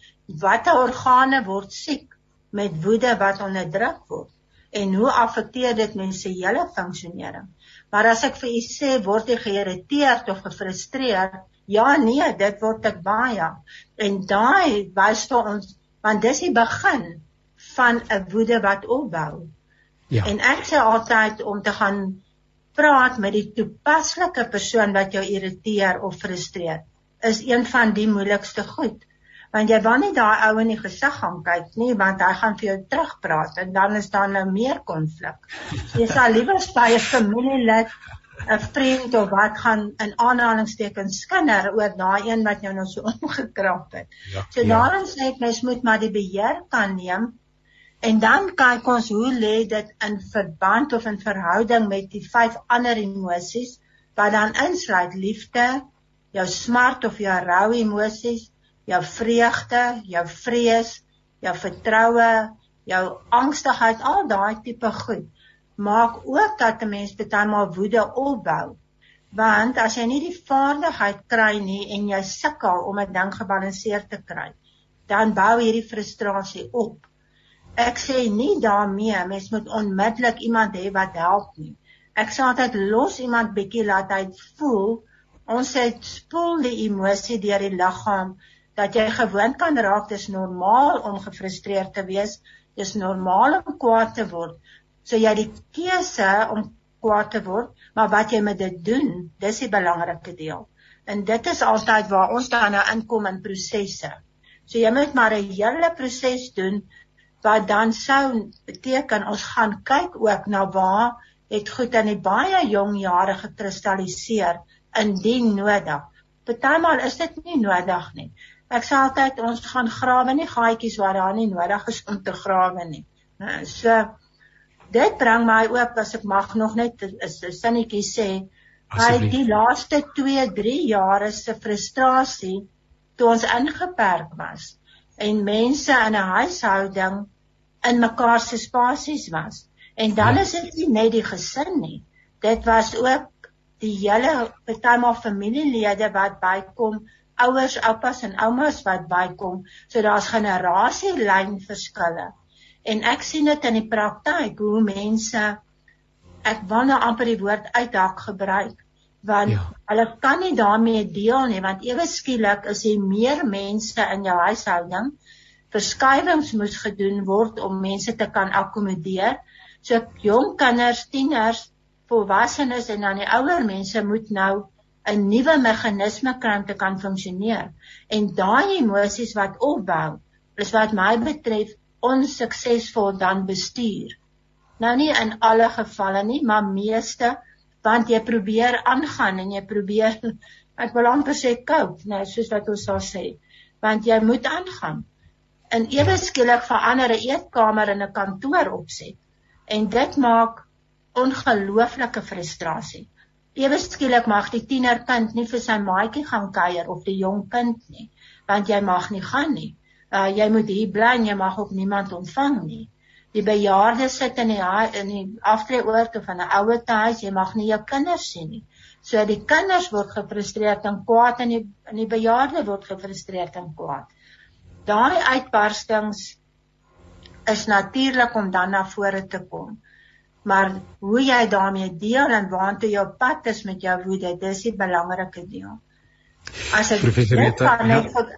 watter organe word siek met woede wat onderdruk word en hoe affekteer dit mense hele funksionering. Maar as ek vir u sê word jy geïrriteerd of gefrustreerd, ja nee, dit word ek baie. En daai wys vir ons want dis die begin van 'n woede wat opbou. Ja. En ek sê altyd om te gaan praat met die toepaslike persoon wat jou irriteer of frustreer is een van die moeilikste goed. Want jy wil nie daai ou in die gesig gaan kyk nie want hy gaan vir jou terugpraat en dan is daar nou meer konflik. Jy sal liewer by 'n familielid 'n vriend of wat gaan in aanhalingstekens skinder oor daai een wat jou nou so omgekrap het. Ja, so ja. daarom sê ek mens moet maar die beheer kan neem en dan kyk ons hoe lê dit in verband of in verhouding met die vyf ander emosies wat dan insluit liefde, jou smart of jou rou emosies, jou vreugde, jou vrees, jou vertroue, jou angstigheid, al daai tipe goed maak ook dat 'n mens baie maal woede opbou. Want as jy nie die vaardigheid kry nie en jy sukkel om 'n ding gebalanseerd te kry, dan bou hierdie frustrasie op. Ek sê nie daarmee mens moet onmiddellik iemand hê wat help nie. Ek sê altyd los iemand bietjie laat hy voel. Ons sê spoel die emosie deur die liggaam dat jy gewoond kan raak dis normaal om gefrustreerd te wees. Dis normaal om kwaad te word. So jy die keuse om kwaad te word, maar wat jy met dit doen, dis die belangrike deel. En dit is altyd waar ons dan nou inkom in prosesse. So jy moet maar 'n hele proses doen wat dan sou beteken ons gaan kyk ook na waar het goed in die baie jong jare gekristalliseer indien nodig. Partymal is dit nie nodig nie. Ek sê altyd ons gaan grawe nie gaatjies waar daar nie nodig is om te grawe nie. So dit bring my ook as ek mag nog net 'n sinnetjie sê by die laaste 2 3 jare se frustrasie toe ons ingeperk was en mense in 'n huishouding in mekaar se spasies was. En dan ja. is dit nie net die gesin nie. Dit was ook die hele partymal familielede wat bykom ouers oupas en oumas wat bykom. So daar's generasielyn verskille. En ek sien dit in die praktyk hoe mense ek wil nou amper die woord uithak gebruik want ja. hulle kan nie daarmee deel nie want ewe skielik is hier meer mense in jou huishouding verskywings moes gedoen word om mense te kan akkommodeer so jong kinders tieners volwassenes en dan die ouer mense moet nou 'n nuwe meganisme kry om te kan funksioneer en daai emosies wat opbou is wat my betref onsuksesvol dan bestuur. Nou nie in alle gevalle nie, maar meeste want jy probeer aangaan en jy probeer ek wil amper sê cope, nou soos wat ons sal sê, want jy moet aangaan. In ewe skielik verander 'n eetkamer in 'n kantoor opset en dit maak ongelooflike frustrasie. Ewe skielik mag die tienerkind nie vir sy maatjie gaan kuier of die jong kind nie, want jy mag nie gaan nie uh, jy moet hier bly en jy mag ook niemand ontvang nie. Die bejaardes sit in die in die aftreeoord of in 'n ouer huis, jy mag nie jou kinders sien nie. So die kinders word gefrustreerd en kwaad en die in die bejaarde word gefrustreerd en kwaad. Daai uitbarstings is natuurlik om dan na vore te kom. Maar hoe jy daarmee deel en waantoe jou pad is met jou woede, dis die belangrike deel. As ek net ja.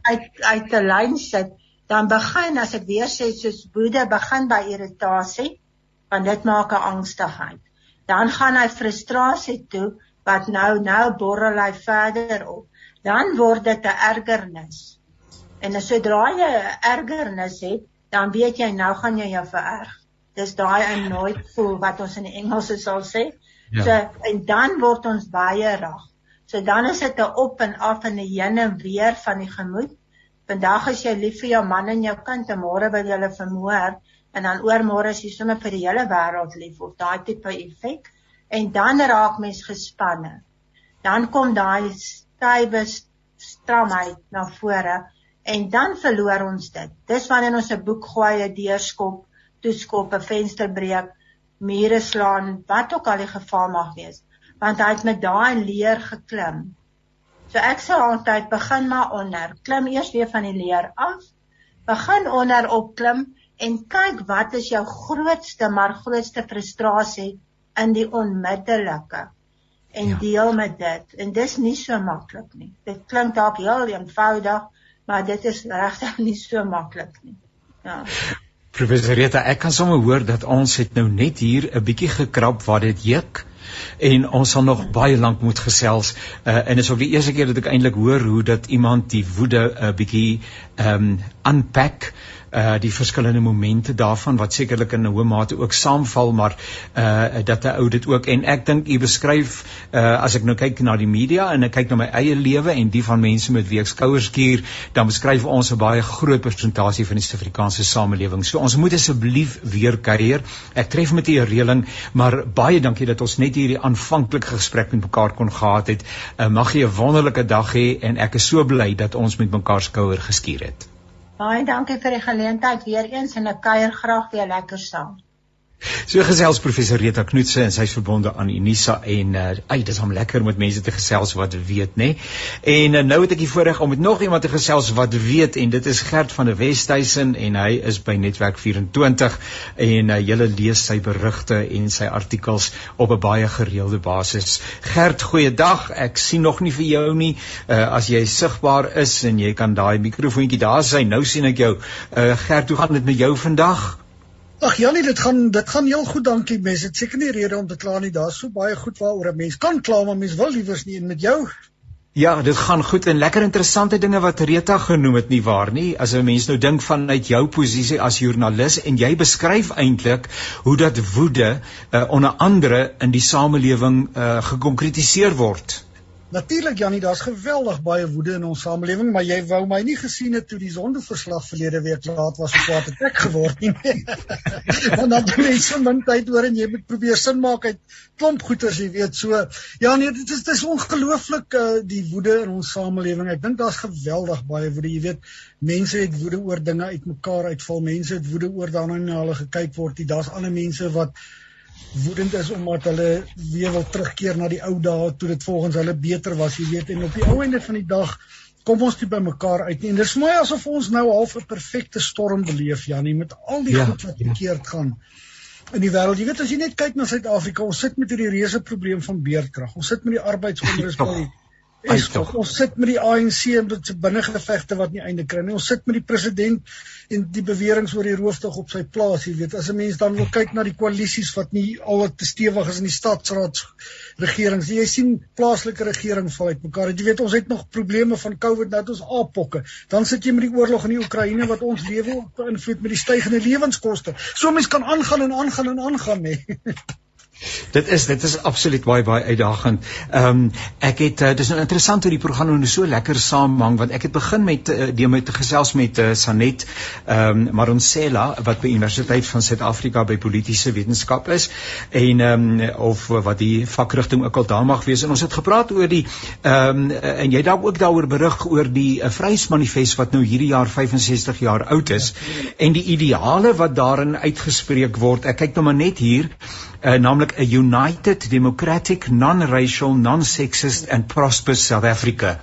uit uit 'n lyn sit, dan begin as ek weer sê soos woede begin by irritasie want dit maak 'n angstigheid. Dan gaan hy frustrasie toe wat nou nou borrel hy verder op. Dan word dit 'n ergernis. En as sodra jy 'n ergernis het dan weet jy nou gaan jy jou vererg. Dis daai annoyed voel wat ons in Engels sal sê. Ja. so en dan word ons baie rag so dan is dit 'n op en af en 'n heen en weer van die gemoed Vandag is jy lief vir jou man en jou kind en môre wil jy hulle vermoor en dan oormôre is jy sommer vir die hele wêreld lief of daai tipe effek en dan raak mens gespanne. Dan kom daai stywe stramheid na vore en dan verloor ons dit. Dis wanneer ons 'n boek gooi, 'n deur skop, toeskop, 'n venster breek, mure slaan, wat ook al die geval mag wees, want hy het met daai leer geklim So ek sal altyd begin maar onder. Klim eers weer van die leer af. Begin onder opklim en kyk wat is jou grootste maar grootste frustrasie in die onmiddellike en ja. deel met dit. En dis nie so maklik nie. Dit klink dalk heel eenvoudig, maar dit is regtig nie so maklik nie. Ja.
Professor Rita, ek kan sommer hoor dat ons het nou net hier 'n bietjie gekrap waar dit juk en ons sal nog baie lank moet gesels uh, en dit is ook die eerste keer dat ek eintlik hoor hoe dat iemand die woede 'n uh, bietjie ehm um, unpack die verskillende momente daarvan wat sekerlik in 'n hoë mate ook saamval maar uh dat 'n ou dit ook en ek dink u beskryf uh as ek nou kyk na die media en ek kyk na my eie lewe en die van mense met wie ek skouers skuur dan beskryf ons 'n baie groot persentasie van die Suid-Afrikaanse samelewing. So ons moet asseblief weer kuier. Ek tref met u 'n reëling, maar baie dankie dat ons net hierdie aanvanklike gesprek met mekaar kon gehad het. Uh, mag jy 'n wonderlike dag hê en ek is so bly dat ons met mekaar skouer geskuur het.
Baie dankie vir die geleentheid weer eens en ek kuier graag weer lekker saam.
So gesels professor Rita Knoetse en sy's verbonde aan Unisa en uh ai dis hom lekker om met mense te gesels wat weet nê. En uh, nou het ek die voorreg om met nog iemand te gesels wat weet en dit is Gert van der Westhuizen en hy is by Netwerk 24 en uh, julle lees sy berigte en sy artikels op 'n baie gereelde basis. Gert, goeiedag. Ek sien nog nie vir jou nie. Uh as jy sigbaar is en jy kan daai mikrofoontjie daar sy. Nou sien ek jou. Uh Gert, hoe gaan dit met jou vandag?
Ag Janie, dit gaan dit gaan heel goed, dankie. Mense het seker nie rede om te kla nie. Daar's so baie goed waaroor 'n mens kan kla, maar mens wil liewers nie en met jou.
Ja, dit gaan goed en lekker interessante dinge wat Rita genoem het nie waar nie. As 'n mens nou dink vanuit jou posisie as joernalis en jy beskryf eintlik hoe dat woede uh, onder andere in die samelewing uh, gekonkretiseer word.
Natuurlik Jannie, daar's geweldig baie woede in ons samelewing, maar jy wou my nie gesien het toe die sondeverslag verlede week laat was op wat ek geword nie. Want dan het jy so min tyd oor en jy moet probeer sin maak uit klomp goeters, jy weet. So ja nee, dit is dit is ongelooflik uh, die woede in ons samelewing. Ek dink daar's geweldig baie woede, jy weet. Mense het woede oor dinge uitmekaar uitval. Mense het woede oor daarna na hulle gekyk word. Daar's ander mense wat woedend is omdat hulle weer wil terugkeer na die ou dae toe dit volgens hulle beter was, jy weet, en op die ou einde van die dag kom ons nie by mekaar uit nie. En dis mooi asof ons nou half 'n perfekte storm beleef, Janie, met al die ja, goed wat verkeerd ja. gaan in die wêreld. Jy weet as jy net kyk na Suid-Afrika, ons sit met hierdie reuse probleem van beerdkrag. Ons sit met die arbeidsonrus by die Is tog ons sit met die ANC dit se binnengevegte wat nie einde kry nie. Ons sit met die president en die beweringe oor die rooftog op sy plaas, jy weet. As 'n mens dan wil kyk na die koalisies wat nie al te stewig is in die stadsraad regerings. Jy sien plaaslike regering val uit mekaar. Jy weet ons het nog probleme van COVID nou ons aapokke. Dan sit jy met die oorlog in die Oekraïne wat ons lewe beïnvloed met die stygende lewenskoste. So mense kan aangaan en aangaan en aangaan, hè.
Dit is dit is absoluut baie baie uitdagend. Ehm um, ek het uh, dis nou interessant hoe die program nou so lekker saamhang want ek het begin met uh, die met gesels met uh, Sanet ehm um, Maronsela wat by Universiteit van Suid-Afrika by politieke wetenskap is en ehm um, of wat die vakrigting ook al daar mag wees en ons het gepraat oor die ehm um, en jy dalk ook daaroor berig oor die uh, Vryheidsmanifest wat nou hierdie jaar 65 jaar oud is en die ideale wat daarin uitgespreek word. Ek kyk nou maar net hier uh, naamlik a united democratic non-racial non-sexist and prosperous South Africa.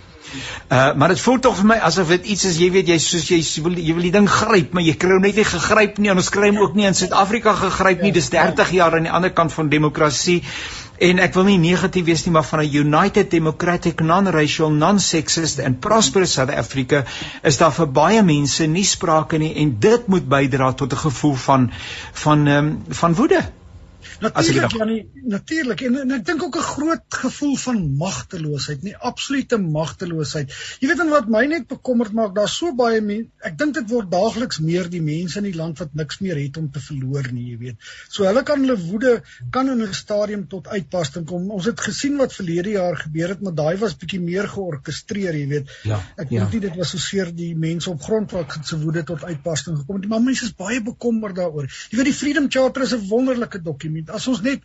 Uh maar dit voel tog vir my asof dit iets is jy weet jy soos jy wil jy wil die ding gryp maar jy kry hom net nie gegryp nie en ons kry hom ook nie in Suid-Afrika gegryp nie. Dis 30 jaar aan die ander kant van demokrasie. En ek wil nie negatief wees nie maar van 'n united democratic non-racial non-sexist and prosperous South Africa is daar vir baie mense nie sprake nie en dit moet bydra tot 'n gevoel van van um, van woede
Natuurlik Janie, natuurlik en, en ek dink ook 'n groot gevoel van magteloosheid, nie absolute magteloosheid. Jy weet dan wat my net bekommerd maak, daar's so baie mense, ek dink dit word daagliks meer die mense in die land wat niks meer het om te verloor nie, jy weet. So hulle kan hulle woede kan in 'n stadium tot uitbarsting kom. Ons het gesien wat verlede jaar gebeur het, maar daai was bietjie meer georkestreer, jy weet. Ja. Ek dink ja. nie dit was so seer die mense op grond wat se woede tot uitbarsting gekom het, maar mense is baie bekommerd daaroor. Jy weet die Freedom Charter is 'n wonderlike dokument as ons net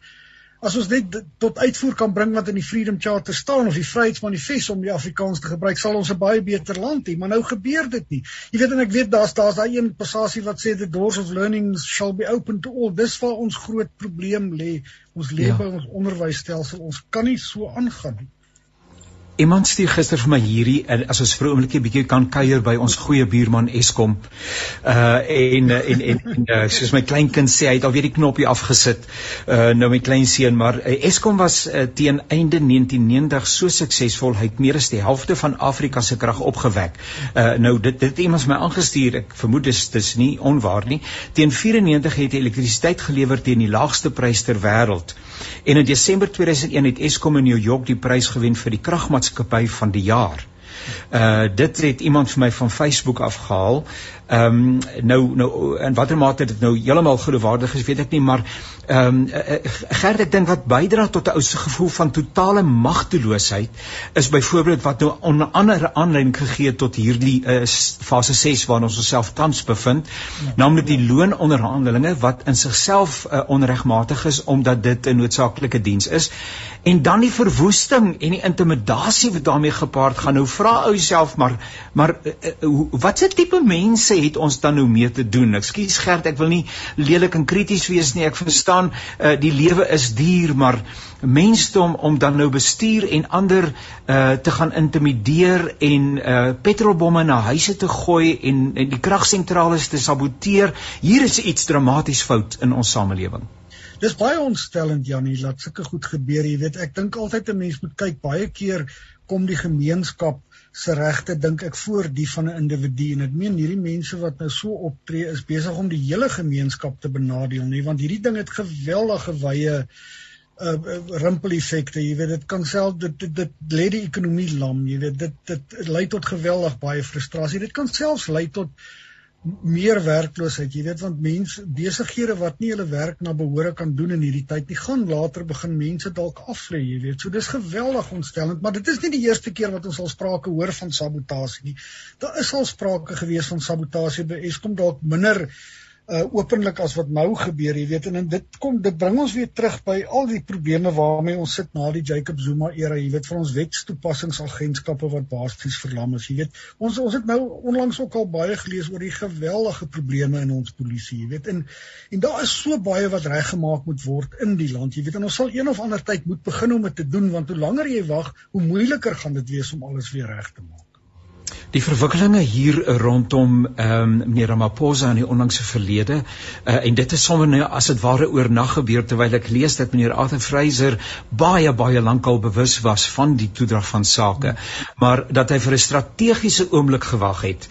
as ons net tot uitvoer kan bring wat in die Freedom Charter staan of die Vryheidsmanifest om die Afrikaans te gebruik, sal ons 'n baie beter land hê, maar nou gebeur dit nie. Jy weet en ek weet daar's daar's daai een passasie wat sê the doors of learning shall be open to all. Dis waar ons groot probleem lê. Ons lewe ja. ons onderwysstelsel, ons kan nie so aangaan nie.
Iemand stuur gister vir my hierdie as ons vir 'n oombliekie bietjie kan kuier by ons goeie buurman Eskom. Uh en en en, en uh, soos my kleinkind sê, hy het alweer die knoppie afgesit. Uh nou my kleinseun, maar uh, Eskom was uh, teen einde 1990 so suksesvol, hy het meer as die helfte van Afrika se krag opgewek. Uh nou dit dit iemand my aangestuur. Ek vermoed dis dis nie onwaar nie. Teen 94 het hy elektrisiteit gelewer teen die laagste prys ter wêreld. En in Desember 2001 het Eskom in New York die prys gewen vir die kragmaatskappy van die jaar. Uh dit het iemand vir my van Facebook afgehaal. Ehm um, nou nou in watter mate dit nou heeltemal geloofwaardig is, weet ek nie, maar ehm um, Gert ek dink wat bydra tot 'n ou se gevoel van totale magteloosheid is byvoorbeeld wat nou onder andere aanleiding gegee het tot hierdie uh, fase 6 waarin ons osself tans bevind, ja. naamlik die loononderhandelinge wat in sigself uh, onregmatig is omdat dit 'n noodsaaklike diens is en dan die verwoesting en die intimidasie wat daarmee gepaard gaan. Nou vra ou jouself maar maar uh, watse tipe mense het ons dan nou mee te doen? Ekskuus Gert, ek wil nie lelik en krities wees nie. Ek verstaan uh, die lewe is duur, maar mensdom om dan nou bestuur en ander uh, te gaan intimideer en uh, petrolbomme na huise te gooi en, en die kragsentrale te saboteer. Hier is iets dramaties fout in ons samelewing.
Dis baie ontstellend Janie, laat sulke goed gebeur. Jy weet, ek dink altyd 'n mens moet kyk baie keer kom die gemeenskap se regte dink ek voor die van 'n individu en ek meen hierdie mense wat nou so optree is besig om die hele gemeenskap te benadeel nie want hierdie ding het geweldige wye uh, uh rimpel-effekte jy weet dit kan self dit dit, dit lê die ekonomie lam jy weet dit dit lei tot geweldig baie frustrasie dit kan selfs lei tot meer werkloosheid. Jy weet want mense besighede wat nie hulle werk na behoore kan doen in hierdie tyd nie, gaan later begin mense dalk afvlei, jy weet. So dis geweldig ontstellend, maar dit is nie die eerste keer wat ons al sprake hoor van sabotasie nie. Daar is al sprake gewees van sabotasie by Eskom dalk minder uh openlik as wat nou gebeur, jy weet, en, en dit kom dit bring ons weer terug by al die probleme waarmee ons sit na die Jacob Zuma era, jy weet, vir ons wetstoepassingsagentskappe wat basies verlam is, jy weet. Ons ons het nou onlangs ook al baie gelees oor die geweldige probleme in ons polisie, jy weet. En en daar is so baie wat reggemaak moet word in die land, jy weet. En ons sal een of ander tyd moet begin om dit te doen want hoe langer jy wag, hoe moeiliker gaan dit wees om alles weer reg te maak.
Die verwikkelinge hier rondom ehm um, meneer Ramaphosa in die onlangse verlede uh, en dit is sommer nou as dit ware oornag gebeur terwyl ek lees dat meneer Arthur Fraser baie baie lankal bewus was van die toedrag van sake maar dat hy vir 'n strategiese oomblik gewag het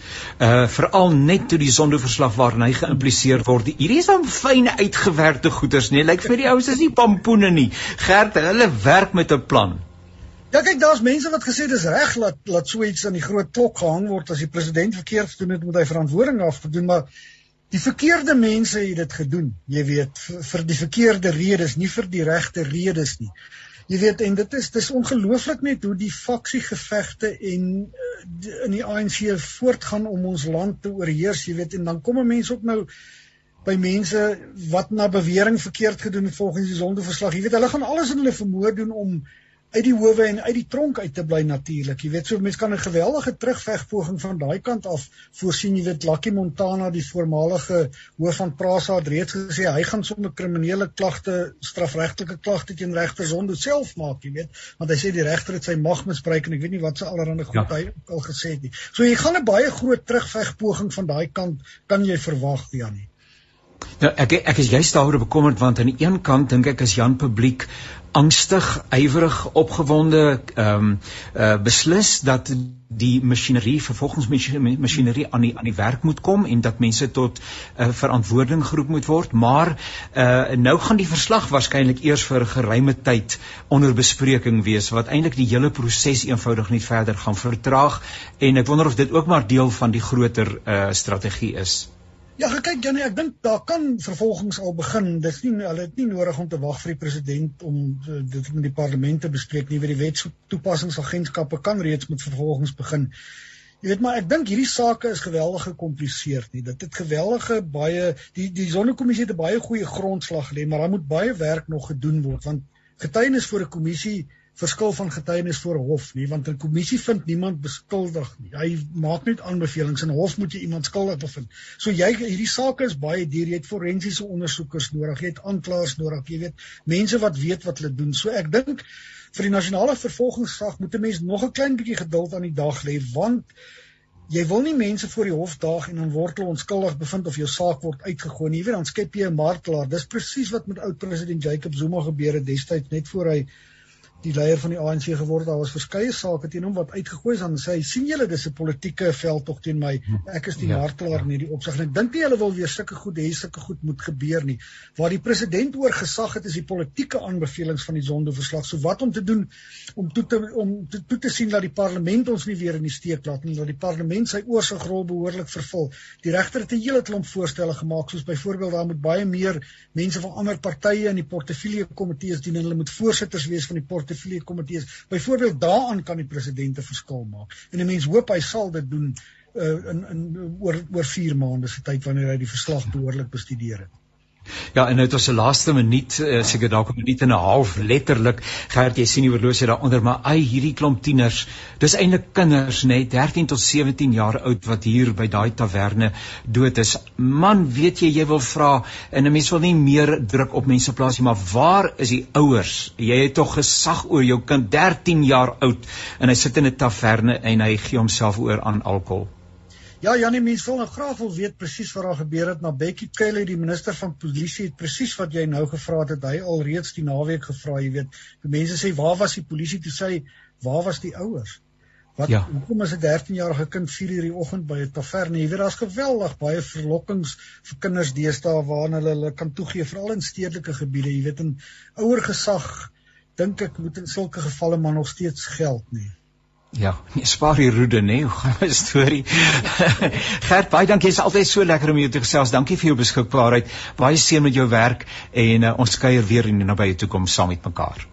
uh veral net toe die sondeverslag waarin hy geïmpliseer word. Hierdie is dan fyn uitgewerkte goeders nee lyk vir die ouens is nie pampoene nie. Gert hulle werk met 'n plan
Ja kyk, daar's mense wat gesê dis reg dat laat so iets aan die groot klok gehang word as die president verkeerd gedoen het, moet hy verantwoording afdoen, maar die verkeerde mense het dit gedoen, jy weet, vir, die verkeerde redes, nie vir die regte redes nie. Jy weet en dit is dis ongelooflik net hoe die faksiegevegte en uh, in die ANC voortgaan om ons land te oorheers, jy weet, en dan kom 'n mens ook nou by mense wat na bewering verkeerd gedoen het volgens die sondeverslag. Jy weet, hulle gaan alles in hulle vermoë doen om uit die howe en uit die tronk uit te bly natuurlik. Jy weet so mense kan 'n geweldige terugvegpoging van daai kant af voorsien. Jy weet Lucky Montana, die voormalige hoof van Prasa het reeds gesê hy gaan sommer kriminele klagte, strafregtelike klagte teen regter Zondo self maak, jy weet, want hy sê die regter het sy mag misbruik en ek weet nie wat se allerhande goed ja. hy al gesê het nie. So jy gaan 'n baie groot terugvegpoging van daai kant kan jy verwag, Janie.
Nou ek ek is juist daaroor bekommerd want aan die een kant dink ek as Jan publiek angstig, ywerig, opgewonde ehm um, uh, beslis dat die masjinerie vervolgens masjinerie aan die aan die werk moet kom en dat mense tot 'n uh, eh, verantwoording geroep moet word. Maar uh, nou gaan die verslag waarskynlik eers vir 'n geruime tyd onder bespreking wees wat eintlik die hele proses eenvoudig net verder gaan vertraag. En ek wonder of dit ook maar deel van die groter uh, strategie is
Ja, kyk Janie, ek dink daar kan vervolgings al begin. Dis nie hulle het nie nodig om te wag vir die president om uh, dit met die parlement te bespreek nie. Wie die wetstoepassingsagentskappe kan reeds met vervolgings begin. Jy weet maar ek dink hierdie saak is geweldig gekompliseerd nie. Dit het geweldige baie die die sonnekommissie het 'n baie goeie grondslag gelê, maar daar moet baie werk nog gedoen word want getuienis voor 'n kommissie verskil van getuienis voor hof nie want 'n kommissie vind niemand beskuldig nie. Hy maak net aanbevelings en hof moet jy iemand skuldig bevind. So jy hierdie saak is baie duur. Jy het forensiese ondersoekers nodig, jy het aanklaers nodig, jy weet, mense wat weet wat hulle doen. So ek dink vir die nasionale vervolgingsstraf moet 'n mens nog 'n klein bietjie geduld aan die dag lê want jy wil nie mense voor die hof daag en dan word hulle onskuldig bevind of jou saak word uitgegooi nie. Jy weet dan skep jy 'n martelaar. Dis presies wat met oud president Jacob Zuma gebeur het destyds net voor hy die leier van die ANC geword. Daar was verskeie sake teen hom wat uitgegooi is en sê sien julle dis 'n politieke veldtog teen my. Ek is die ja, martelaar ja. in hierdie opsig. Ek dink nie hulle wil weer sulke goed hê sulke goed moet gebeur nie. Waar die president oor gesag het is die politieke aanbevelings van die Zondo-verslag. So wat om te doen om toe te om te, toe te sien dat die parlement ons nie weer in die steek laat nie, dat die parlement sy oorsigrol behoorlik vervul. Die regter het 'n hele klomp voorstelle gemaak soos byvoorbeeld daar moet baie meer mense van ander partye in die portefeulje komitees dien en hulle moet voorsitters wees van die portefeulje portefeulje komitees. Byvoorbeeld daaraan kan die president 'n verskil maak. En 'n mens hoop hy sal dit doen uh, in in oor oor 4 maande se tyd wanneer hy die verslag behoorlik bestudeer het.
Ja, en nou het ons se laaste minuut, uh, seker dalk 'n minuut en 'n half letterlik. Gert, jy sien die horlosie daaronder, maar ai, hierdie klomp tieners, dis eintlik kinders, net 13 tot 17 jaar oud wat hier by daai taverne dood is. Man, weet jy, jy wil vra en 'n mens wil nie meer druk op mense plaas nie, maar waar is die ouers? Jy het tog gesag oor jou kind 13 jaar oud en hy sit in 'n taverne en hy gee homself oor aan alkohol.
Ja, Janie, mense wil nou graag wil weet presies wat daar gebeur het. Maar Becky Kelly, die minister van polisie, het presies wat jy nou gevra het, het hy alreeds die naweek gevra, jy weet. Die mense sê, "Waar was die polisie toe sê, waar was die ouers?" Wat ja. hoekom is 'n 13-jarige kind 4:00 in die oggend by 'n taverne? Jy weet, daar's geweldig baie verlokkings vir kinders deesdae waarna hulle hulle kan toegee, veral in stedelike gebiede. Jy weet, 'n ouer gesag dink ek moet in sulke gevalle maar nog steeds geld nie.
Ja, nee, spaar die roede nê. Nee. Hoe gaan my storie? Gert, baie dankie. Dit is altyd so lekker om jou te gesels. Dankie vir jou beskikbaarheid. Baie seën met jou werk en uh, ons kuier weer in die nabye toekoms saam met mekaar.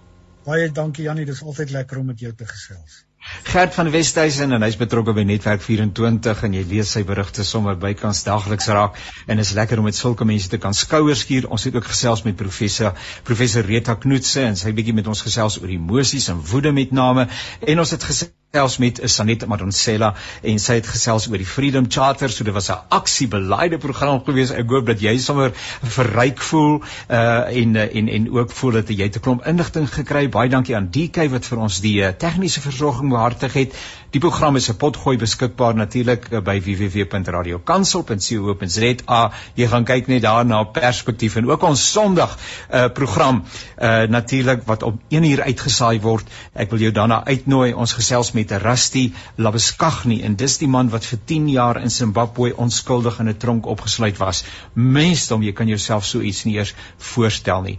Baie dankie Jannie, dit is altyd lekker om met jou te gesels.
Gert van Westhuizen en hy's betrokke by Netwerk 24 en jy lees sy berigte sommer bykans daagliks raak en is lekker om met sulke mense te kan skouers skuur. Ons het ook gesels met professor professor Rita Knoetse en sy bietjie met ons gesels oor emosies en woede met name en ons het gesels gesels met Sanet Madonsela en sy het gesels oor die Freedom Charter. So dit was 'n aksiebeleide program gewees. Ek hoop dat jy sommer verryk voel uh en en en ook voel dat jy 'n klomp inligting gekry. Baie dankie aan DK wat vir ons die uh, tegniese versorging behartig het. Die program is 'n potgooi beskikbaar natuurlik uh, by www.radiokansel.co.za. Jy gaan kyk net daar na perspektief en ook ons Sondag uh program uh natuurlik wat om 1 uur uitgesaai word. Ek wil jou daarna uitnooi. Ons gesels met Rusty Labeskagni en dis die man wat vir 10 jaar in Zimbabwe onskuldig in 'n tronk opgesluit was. Mensdom, jy kan jouself so iets nie eers voorstel nie.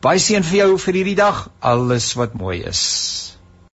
Baie seën vir jou vir hierdie dag. Alles wat mooi is.